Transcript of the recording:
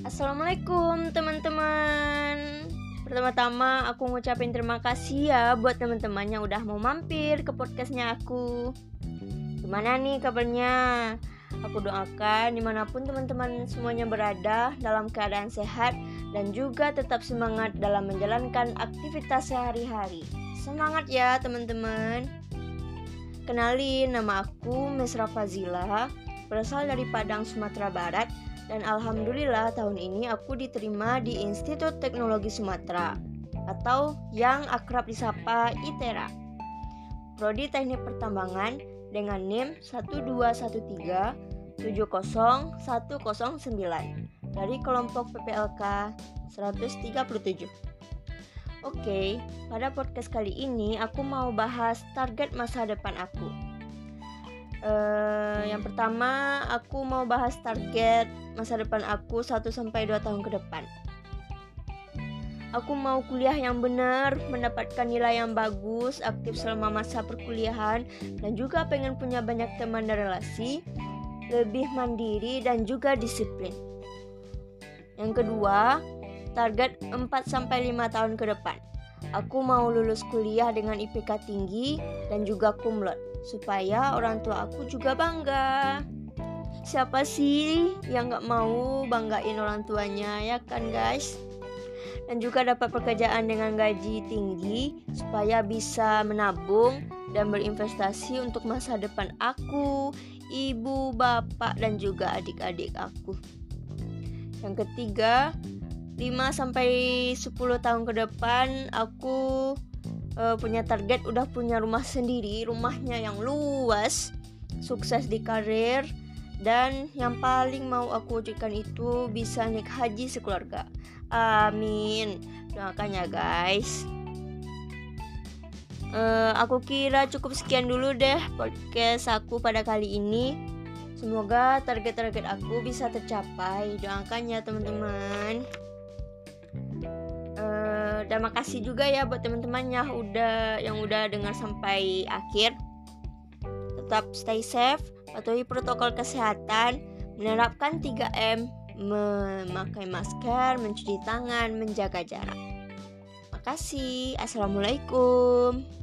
Assalamualaikum teman-teman Pertama-tama aku ngucapin terima kasih ya buat teman-teman yang udah mau mampir ke podcastnya aku Gimana nih kabarnya? Aku doakan di mana pun teman-teman semuanya berada dalam keadaan sehat dan juga tetap semangat dalam menjalankan aktivitas sehari-hari. Semangat ya teman-teman. Kenalin nama aku Mesra Fazila, berasal dari Padang, Sumatera Barat dan alhamdulillah tahun ini aku diterima di Institut Teknologi Sumatera atau yang akrab disapa ITERA. Prodi Teknik Pertambangan dengan NIM 121370109 dari kelompok PPLK 137. Oke, pada podcast kali ini aku mau bahas target masa depan aku. Uh, yang pertama, aku mau bahas target masa depan aku 1 sampai 2 tahun ke depan. Aku mau kuliah yang benar, mendapatkan nilai yang bagus, aktif selama masa perkuliahan, dan juga pengen punya banyak teman dan relasi, lebih mandiri dan juga disiplin. Yang kedua, target 4 sampai 5 tahun ke depan. Aku mau lulus kuliah dengan IPK tinggi dan juga kumlot supaya orang tua aku juga bangga. Siapa sih yang gak mau banggain orang tuanya ya kan guys? Dan juga dapat pekerjaan dengan gaji tinggi supaya bisa menabung dan berinvestasi untuk masa depan aku, ibu, bapak, dan juga adik-adik aku. Yang ketiga, 5 sampai 10 tahun ke depan aku uh, punya target udah punya rumah sendiri, rumahnya yang luas, sukses di karir dan yang paling mau aku wujudkan itu bisa naik haji sekeluarga. Amin. Doakan ya guys. Uh, aku kira cukup sekian dulu deh podcast aku pada kali ini. Semoga target-target aku bisa tercapai. Doakan ya teman-teman dan makasih juga ya buat teman-temannya udah yang udah dengar sampai akhir. Tetap stay safe patuhi protokol kesehatan menerapkan 3M memakai masker mencuci tangan menjaga jarak. Makasih. Assalamualaikum